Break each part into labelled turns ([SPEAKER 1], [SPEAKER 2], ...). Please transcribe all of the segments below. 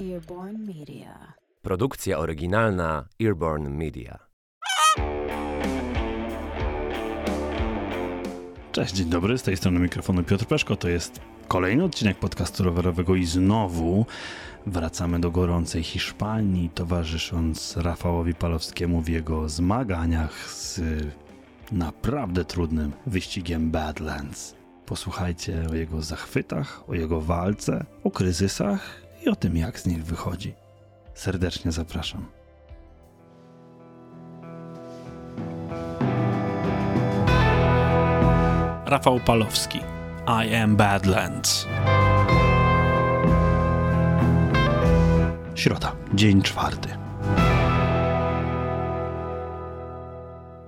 [SPEAKER 1] Earborn Media.
[SPEAKER 2] Produkcja oryginalna Earborn Media.
[SPEAKER 3] Cześć, dzień dobry, z tej strony mikrofonu Piotr Peszko. To jest kolejny odcinek podcastu rowerowego i znowu wracamy do gorącej Hiszpanii, towarzysząc Rafałowi Palowskiemu w jego zmaganiach z naprawdę trudnym wyścigiem Badlands. Posłuchajcie o jego zachwytach, o jego walce, o kryzysach i o tym, jak z nich wychodzi. Serdecznie zapraszam. Rafał Palowski. I am Badlands. Środa, dzień czwarty.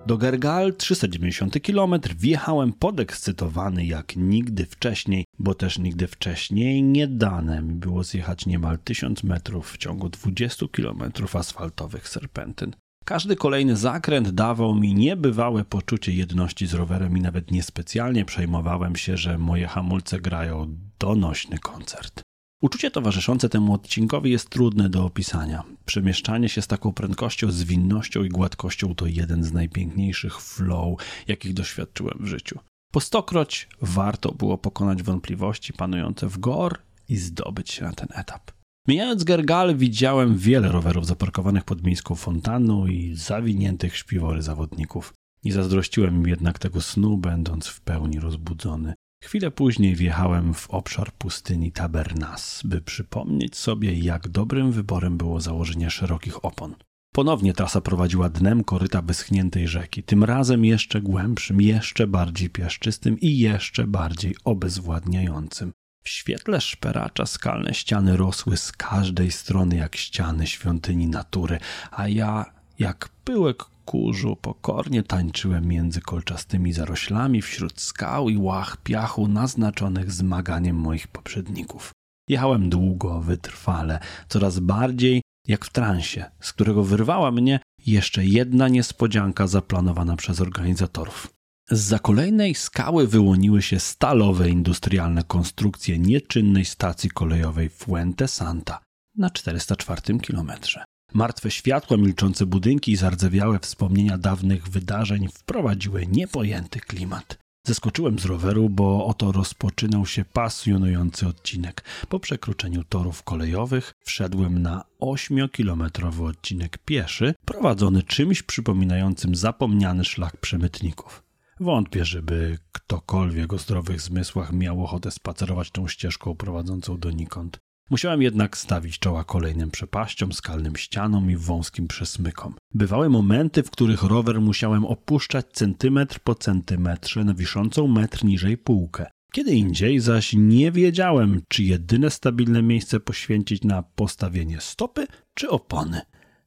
[SPEAKER 3] Do Gergal 390 km wjechałem podekscytowany jak nigdy wcześniej, bo też nigdy wcześniej nie dane mi było zjechać niemal 1000 metrów w ciągu 20 km asfaltowych serpentyn. Każdy kolejny zakręt dawał mi niebywałe poczucie jedności z rowerem i nawet niespecjalnie przejmowałem się, że moje hamulce grają donośny koncert. Uczucie towarzyszące temu odcinkowi jest trudne do opisania. Przemieszczanie się z taką prędkością, zwinnością i gładkością to jeden z najpiękniejszych flow, jakich doświadczyłem w życiu. Po stokroć warto było pokonać wątpliwości panujące w gor i zdobyć się na ten etap. Mijając Gergal widziałem wiele rowerów zaparkowanych pod miejską fontanną i zawiniętych śpiwory zawodników. Nie zazdrościłem im jednak tego snu, będąc w pełni rozbudzony. Chwilę później wjechałem w obszar pustyni Tabernas, by przypomnieć sobie, jak dobrym wyborem było założenie szerokich opon. Ponownie trasa prowadziła dnem koryta wyschniętej rzeki, tym razem jeszcze głębszym, jeszcze bardziej piaszczystym i jeszcze bardziej obezwładniającym. W świetle szperacza skalne ściany rosły z każdej strony jak ściany świątyni natury, a ja, jak pyłek kurzu, pokornie tańczyłem między kolczastymi zaroślami wśród skał i łach piachu naznaczonych zmaganiem moich poprzedników. Jechałem długo, wytrwale, coraz bardziej jak w transie, z którego wyrwała mnie jeszcze jedna niespodzianka zaplanowana przez organizatorów. Z kolejnej skały wyłoniły się stalowe industrialne konstrukcje nieczynnej stacji kolejowej Fuente Santa na 404 kilometrze. Martwe światła, milczące budynki i zardzewiałe wspomnienia dawnych wydarzeń wprowadziły niepojęty klimat. Zeskoczyłem z roweru, bo oto rozpoczynał się pasjonujący odcinek. Po przekroczeniu torów kolejowych wszedłem na 8-kilometrowy odcinek pieszy, prowadzony czymś przypominającym zapomniany szlak przemytników. Wątpię, żeby ktokolwiek o zdrowych zmysłach miał ochotę spacerować tą ścieżką prowadzącą donikąd. Musiałem jednak stawić czoła kolejnym przepaściom, skalnym ścianom i wąskim przesmykom. Bywały momenty, w których rower musiałem opuszczać centymetr po centymetrze na wiszącą metr niżej półkę. Kiedy indziej zaś nie wiedziałem, czy jedyne stabilne miejsce poświęcić na postawienie stopy czy opony.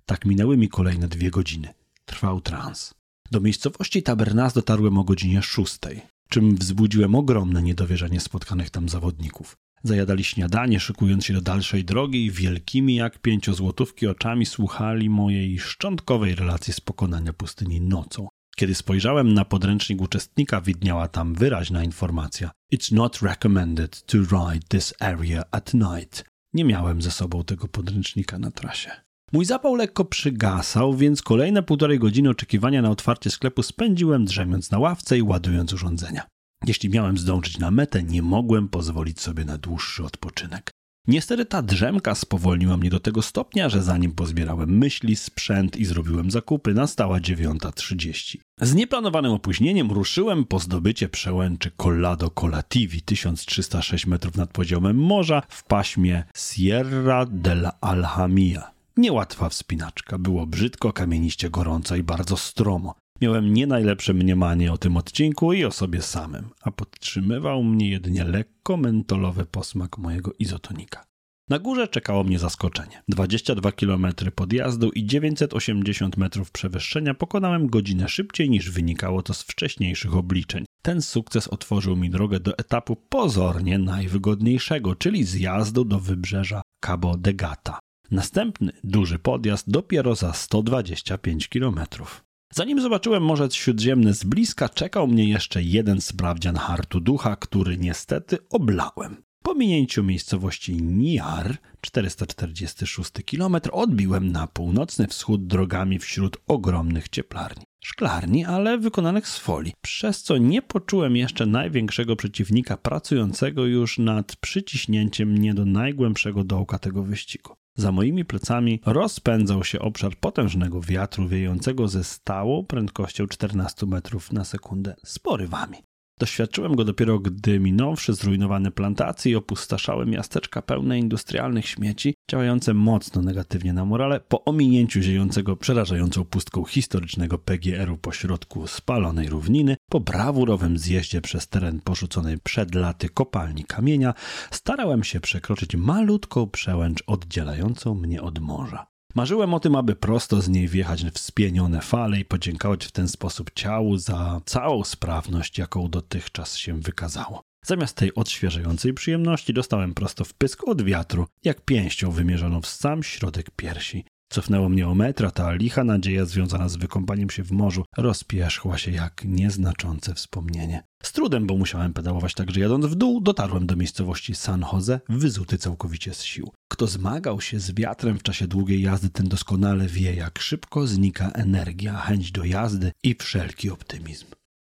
[SPEAKER 3] Tak minęły mi kolejne dwie godziny. Trwał trans. Do miejscowości Tabernas dotarłem o godzinie szóstej, czym wzbudziłem ogromne niedowierzanie spotkanych tam zawodników. Zajadali śniadanie, szykując się do dalszej drogi i wielkimi jak pięciozłotówki oczami słuchali mojej szczątkowej relacji z pokonania pustyni nocą. Kiedy spojrzałem na podręcznik uczestnika, widniała tam wyraźna informacja. It's not recommended to ride this area at night. Nie miałem ze sobą tego podręcznika na trasie. Mój zapał lekko przygasał, więc kolejne półtorej godziny oczekiwania na otwarcie sklepu spędziłem drzemiąc na ławce i ładując urządzenia. Jeśli miałem zdążyć na metę, nie mogłem pozwolić sobie na dłuższy odpoczynek. Niestety ta drzemka spowolniła mnie do tego stopnia, że zanim pozbierałem myśli, sprzęt i zrobiłem zakupy, nastała 9.30. Z nieplanowanym opóźnieniem ruszyłem po zdobycie przełęczy Collado Colativi 1306 metrów nad poziomem morza w paśmie Sierra del Alhamia. Niełatwa wspinaczka, było brzydko, kamieniście gorąco i bardzo stromo. Miałem nie najlepsze mniemanie o tym odcinku i o sobie samym, a podtrzymywał mnie jedynie lekko mentolowy posmak mojego izotonika. Na górze czekało mnie zaskoczenie. 22 km podjazdu i 980 metrów przewyższenia pokonałem godzinę szybciej niż wynikało to z wcześniejszych obliczeń. Ten sukces otworzył mi drogę do etapu pozornie najwygodniejszego, czyli zjazdu do wybrzeża Cabo de Gata. Następny duży podjazd dopiero za 125 kilometrów. Zanim zobaczyłem Morze Śródziemne z bliska, czekał mnie jeszcze jeden sprawdzian hartu ducha, który niestety oblałem. Po minięciu miejscowości Niar, 446 km, odbiłem na północny wschód drogami wśród ogromnych cieplarni. Szklarni, ale wykonanych z folii, przez co nie poczułem jeszcze największego przeciwnika pracującego już nad przyciśnięciem mnie do najgłębszego dołka tego wyścigu. Za moimi plecami rozpędzał się obszar potężnego wiatru wiejącego ze stałą prędkością 14 metrów na sekundę z porywami. Doświadczyłem go dopiero, gdy minąwszy zrujnowane plantacje i opustaszałe miasteczka pełne industrialnych śmieci, działające mocno negatywnie na morale, po ominięciu ziejącego przerażającą pustką historycznego PGR-u pośrodku spalonej równiny, po brawurowym zjeździe przez teren porzuconej przed laty kopalni kamienia, starałem się przekroczyć malutką przełęcz oddzielającą mnie od morza. Marzyłem o tym, aby prosto z niej wjechać w spienione fale i podziękować w ten sposób ciału za całą sprawność, jaką dotychczas się wykazało. Zamiast tej odświeżającej przyjemności dostałem prosto w pysk od wiatru, jak pięścią wymierzoną w sam środek piersi. Cofnęło mnie o metra, ta licha nadzieja związana z wykąpaniem się w morzu rozpierzchła się jak nieznaczące wspomnienie. Z trudem, bo musiałem pedałować także jadąc w dół, dotarłem do miejscowości San Jose, wyzuty całkowicie z sił. Kto zmagał się z wiatrem w czasie długiej jazdy, ten doskonale wie, jak szybko znika energia, chęć do jazdy i wszelki optymizm.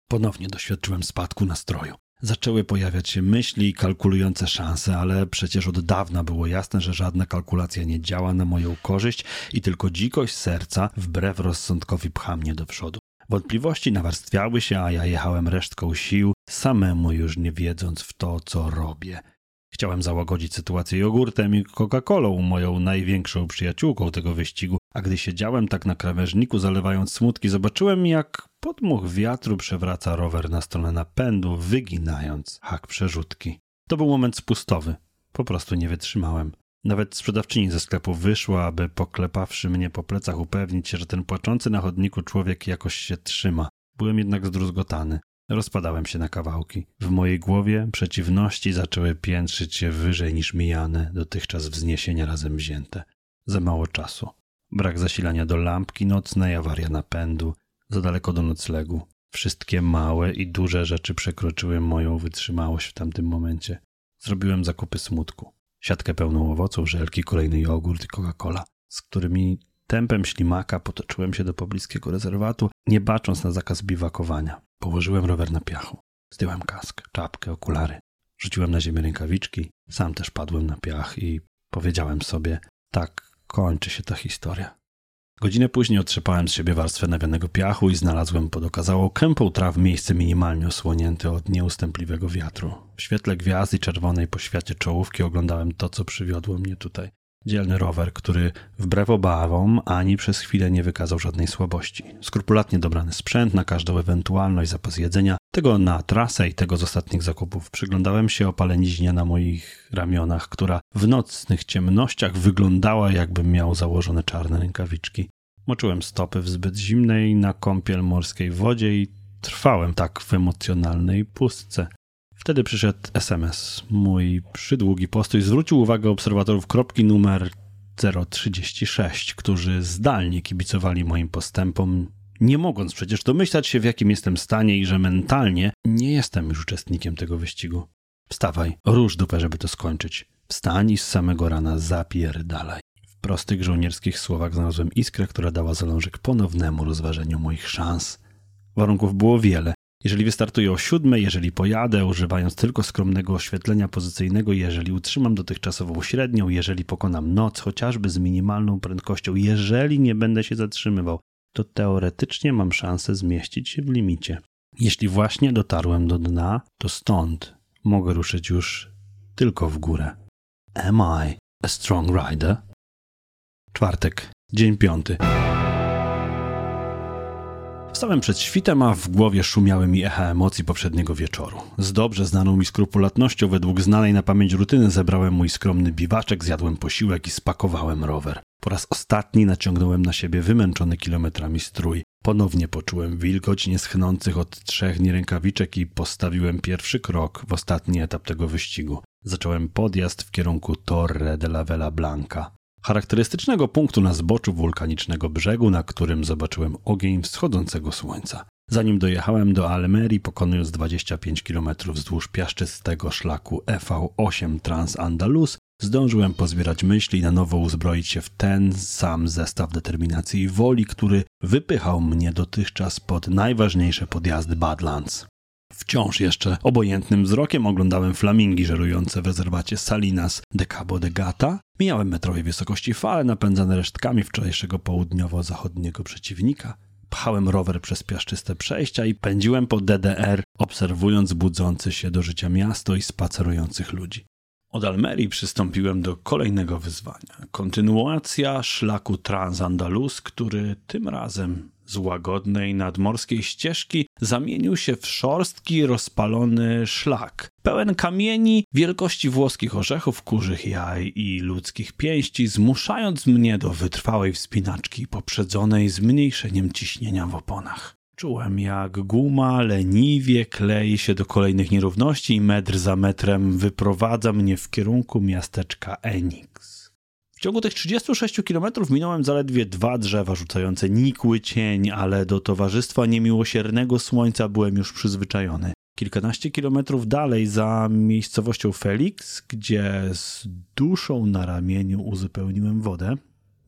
[SPEAKER 3] Ponownie doświadczyłem spadku nastroju. Zaczęły pojawiać się myśli kalkulujące szanse, ale przecież od dawna było jasne, że żadna kalkulacja nie działa na moją korzyść i tylko dzikość serca wbrew rozsądkowi pcha mnie do przodu. Wątpliwości nawarstwiały się, a ja jechałem resztką sił, samemu już nie wiedząc w to, co robię. Chciałem załagodzić sytuację jogurtem i Coca-Colą, moją największą przyjaciółką tego wyścigu, a gdy siedziałem tak na krawężniku, zalewając smutki, zobaczyłem, jak podmuch wiatru przewraca rower na stronę napędu, wyginając hak przerzutki. To był moment spustowy. Po prostu nie wytrzymałem. Nawet sprzedawczyni ze sklepu wyszła, aby poklepawszy mnie po plecach upewnić się, że ten płaczący na chodniku człowiek jakoś się trzyma. Byłem jednak zdruzgotany. Rozpadałem się na kawałki. W mojej głowie przeciwności zaczęły piętrzyć się wyżej niż mijane, dotychczas wzniesienia razem wzięte. Za mało czasu. Brak zasilania do lampki nocnej, awaria napędu, za daleko do noclegu. Wszystkie małe i duże rzeczy przekroczyły moją wytrzymałość w tamtym momencie. Zrobiłem zakupy smutku. Siatkę pełną owoców, żelki, kolejny jogurt i Coca-Cola, z którymi tempem ślimaka potoczyłem się do pobliskiego rezerwatu, nie bacząc na zakaz biwakowania. Położyłem rower na piachu. Zdjąłem kask, czapkę, okulary. Rzuciłem na ziemię rękawiczki, sam też padłem na piach i powiedziałem sobie, tak kończy się ta historia. Godzinę później otrzepałem z siebie warstwę nawianego piachu i znalazłem pod okazałą kępą traw miejsce minimalnie osłonięte od nieustępliwego wiatru. W świetle gwiazd i czerwonej poświacie czołówki oglądałem to, co przywiodło mnie tutaj. Dzielny rower, który wbrew obawom ani przez chwilę nie wykazał żadnej słabości. Skrupulatnie dobrany sprzęt na każdą ewentualność, zapas jedzenia, tego na trasę i tego z ostatnich zakupów. Przyglądałem się opaleniźnie na moich ramionach, która w nocnych ciemnościach wyglądała jakbym miał założone czarne rękawiczki. Moczyłem stopy w zbyt zimnej na kąpiel morskiej wodzie i trwałem tak w emocjonalnej pustce. Wtedy przyszedł SMS. Mój przydługi postój zwrócił uwagę obserwatorów kropki numer 036, którzy zdalnie kibicowali moim postępom, nie mogąc przecież domyślać się, w jakim jestem stanie i że mentalnie nie jestem już uczestnikiem tego wyścigu. Wstawaj, rusz dupę, żeby to skończyć. Wstań i z samego rana zapierdalaj. W prostych żołnierskich słowach znalazłem iskrę, która dała zalążek ponownemu rozważeniu moich szans. Warunków było wiele, jeżeli wystartuję o siódmej, jeżeli pojadę, używając tylko skromnego oświetlenia pozycyjnego, jeżeli utrzymam dotychczasową średnią, jeżeli pokonam noc chociażby z minimalną prędkością, jeżeli nie będę się zatrzymywał, to teoretycznie mam szansę zmieścić się w limicie. Jeśli właśnie dotarłem do dna, to stąd mogę ruszyć już tylko w górę. Am I a strong rider? Czwartek, dzień piąty. Wstałem przed świtem, a w głowie szumiały mi echa emocji poprzedniego wieczoru. Z dobrze znaną mi skrupulatnością, według znanej na pamięć rutyny, zebrałem mój skromny biwaczek, zjadłem posiłek i spakowałem rower. Po raz ostatni naciągnąłem na siebie wymęczony kilometrami strój. Ponownie poczułem wilgoć nieschnących od trzech dni rękawiczek i postawiłem pierwszy krok w ostatni etap tego wyścigu. Zacząłem podjazd w kierunku Torre de la Vela Blanca charakterystycznego punktu na zboczu wulkanicznego brzegu, na którym zobaczyłem ogień wschodzącego słońca. Zanim dojechałem do Almerii, pokonując 25 km wzdłuż piaszczystego szlaku EV8 Trans-Andalus, zdążyłem pozbierać myśli i na nowo uzbroić się w ten sam zestaw determinacji i woli, który wypychał mnie dotychczas pod najważniejsze podjazdy Badlands. Wciąż jeszcze obojętnym wzrokiem oglądałem flamingi żerujące w rezerwacie Salinas de Cabo de Gata. Mijałem metrowej wysokości fale napędzane resztkami wczorajszego południowo-zachodniego przeciwnika. Pchałem rower przez piaszczyste przejścia i pędziłem po DDR, obserwując budzące się do życia miasto i spacerujących ludzi. Od Almerii przystąpiłem do kolejnego wyzwania. Kontynuacja szlaku Transandalus, który tym razem z łagodnej nadmorskiej ścieżki zamienił się w szorstki, rozpalony szlak. Pełen kamieni wielkości włoskich orzechów, kurzych jaj i ludzkich pięści, zmuszając mnie do wytrwałej wspinaczki poprzedzonej zmniejszeniem ciśnienia w oponach. Czułem, jak guma leniwie klei się do kolejnych nierówności i metr za metrem wyprowadza mnie w kierunku miasteczka Enix. W ciągu tych 36 km minąłem zaledwie dwa drzewa rzucające nikły cień, ale do towarzystwa niemiłosiernego słońca byłem już przyzwyczajony. Kilkanaście kilometrów dalej, za miejscowością Felix, gdzie z duszą na ramieniu uzupełniłem wodę,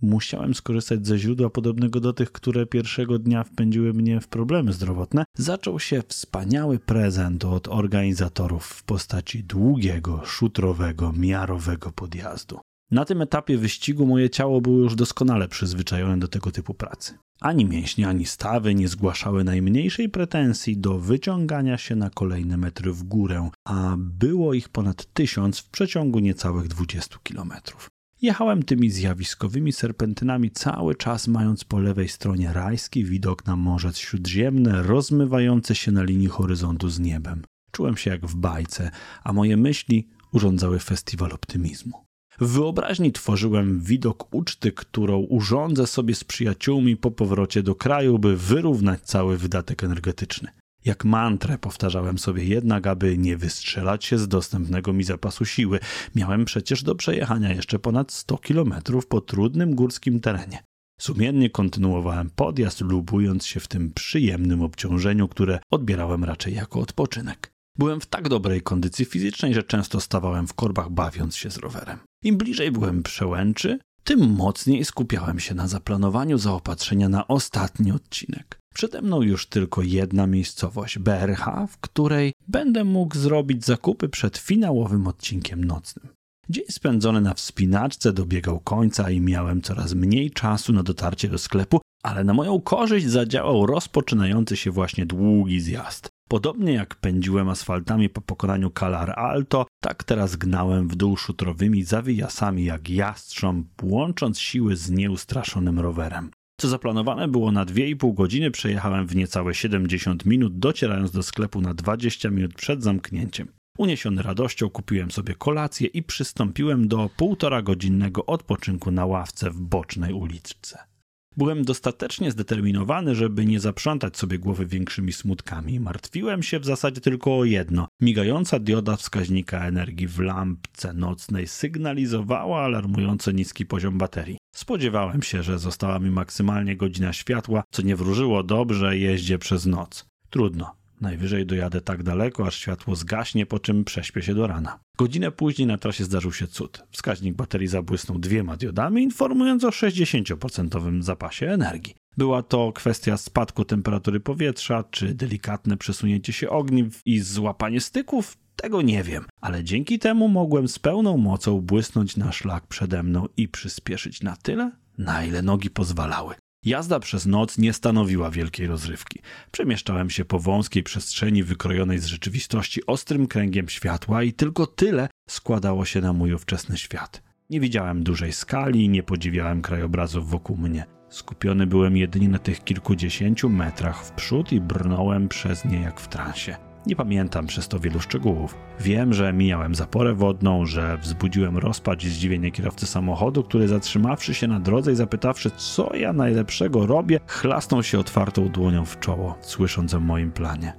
[SPEAKER 3] musiałem skorzystać ze źródła podobnego do tych, które pierwszego dnia wpędziły mnie w problemy zdrowotne, zaczął się wspaniały prezent od organizatorów w postaci długiego, szutrowego, miarowego podjazdu. Na tym etapie wyścigu moje ciało było już doskonale przyzwyczajone do tego typu pracy. Ani mięśnie, ani stawy nie zgłaszały najmniejszej pretensji do wyciągania się na kolejne metry w górę, a było ich ponad tysiąc w przeciągu niecałych 20 kilometrów. Jechałem tymi zjawiskowymi serpentynami cały czas, mając po lewej stronie rajski widok na Morze Śródziemne, rozmywające się na linii horyzontu z niebem. Czułem się jak w bajce, a moje myśli urządzały festiwal optymizmu. W wyobraźni tworzyłem widok uczty, którą urządzę sobie z przyjaciółmi po powrocie do kraju, by wyrównać cały wydatek energetyczny. Jak mantrę powtarzałem sobie jednak, aby nie wystrzelać się z dostępnego mi zapasu siły. Miałem przecież do przejechania jeszcze ponad 100 kilometrów po trudnym górskim terenie. Sumiennie kontynuowałem podjazd, lubując się w tym przyjemnym obciążeniu, które odbierałem raczej jako odpoczynek. Byłem w tak dobrej kondycji fizycznej, że często stawałem w korbach bawiąc się z rowerem. Im bliżej byłem przełęczy, tym mocniej skupiałem się na zaplanowaniu zaopatrzenia na ostatni odcinek. Przede mną już tylko jedna miejscowość, BRH, w której będę mógł zrobić zakupy przed finałowym odcinkiem nocnym. Dzień spędzony na wspinaczce dobiegał końca i miałem coraz mniej czasu na dotarcie do sklepu, ale na moją korzyść zadziałał rozpoczynający się właśnie długi zjazd. Podobnie jak pędziłem asfaltami po pokonaniu Calar Alto, tak teraz gnałem w dół szutrowymi zawijasami jak jastrząb, łącząc siły z nieustraszonym rowerem. Co zaplanowane było na 2,5 godziny, przejechałem w niecałe 70 minut, docierając do sklepu na 20 minut przed zamknięciem. Uniesiony radością kupiłem sobie kolację i przystąpiłem do półtora godzinnego odpoczynku na ławce w bocznej uliczce. Byłem dostatecznie zdeterminowany, żeby nie zaprzątać sobie głowy większymi smutkami. Martwiłem się w zasadzie tylko o jedno. Migająca dioda wskaźnika energii w lampce nocnej sygnalizowała alarmująco niski poziom baterii. Spodziewałem się, że została mi maksymalnie godzina światła, co nie wróżyło dobrze jeździe przez noc. Trudno. Najwyżej dojadę tak daleko, aż światło zgaśnie, po czym prześpię się do rana. Godzinę później na trasie zdarzył się cud. Wskaźnik baterii zabłysnął dwiema diodami, informując o 60% zapasie energii. Była to kwestia spadku temperatury powietrza, czy delikatne przesunięcie się ogniw i złapanie styków? Tego nie wiem, ale dzięki temu mogłem z pełną mocą błysnąć na szlak przede mną i przyspieszyć na tyle, na ile nogi pozwalały. Jazda przez noc nie stanowiła wielkiej rozrywki. Przemieszczałem się po wąskiej przestrzeni wykrojonej z rzeczywistości ostrym kręgiem światła i tylko tyle składało się na mój ówczesny świat. Nie widziałem dużej skali, nie podziwiałem krajobrazów wokół mnie. Skupiony byłem jedynie na tych kilkudziesięciu metrach w przód i brnąłem przez nie jak w transie. Nie pamiętam przez to wielu szczegółów. Wiem, że mijałem zaporę wodną, że wzbudziłem rozpacz i zdziwienie kierowcy samochodu, który zatrzymawszy się na drodze i zapytawszy, co ja najlepszego robię, chlasnął się otwartą dłonią w czoło, słysząc o moim planie.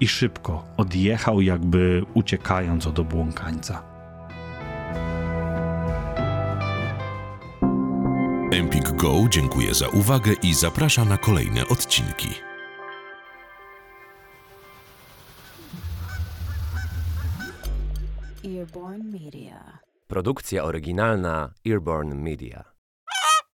[SPEAKER 3] I szybko odjechał, jakby uciekając od obłąkańca.
[SPEAKER 1] Empik Go dziękuję za uwagę i zaprasza na kolejne odcinki.
[SPEAKER 2] Produkcja oryginalna Earborn Media.